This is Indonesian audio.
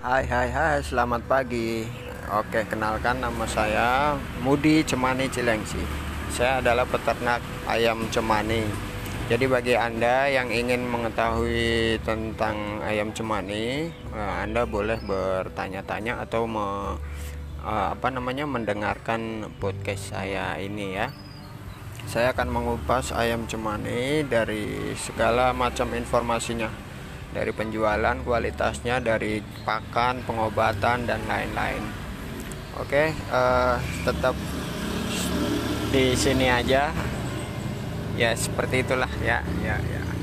Hai hai hai selamat pagi. Oke kenalkan nama saya Mudi Cemani Cilengsi. Saya adalah peternak ayam cemani. Jadi bagi anda yang ingin mengetahui tentang ayam cemani eh, Anda boleh bertanya-tanya atau me, eh, apa namanya mendengarkan podcast saya ini ya. Saya akan mengupas ayam cemani dari segala macam informasinya dari penjualan kualitasnya dari pakan pengobatan dan lain-lain. Oke uh, tetap di sini aja. Ya seperti itulah. Ya ya ya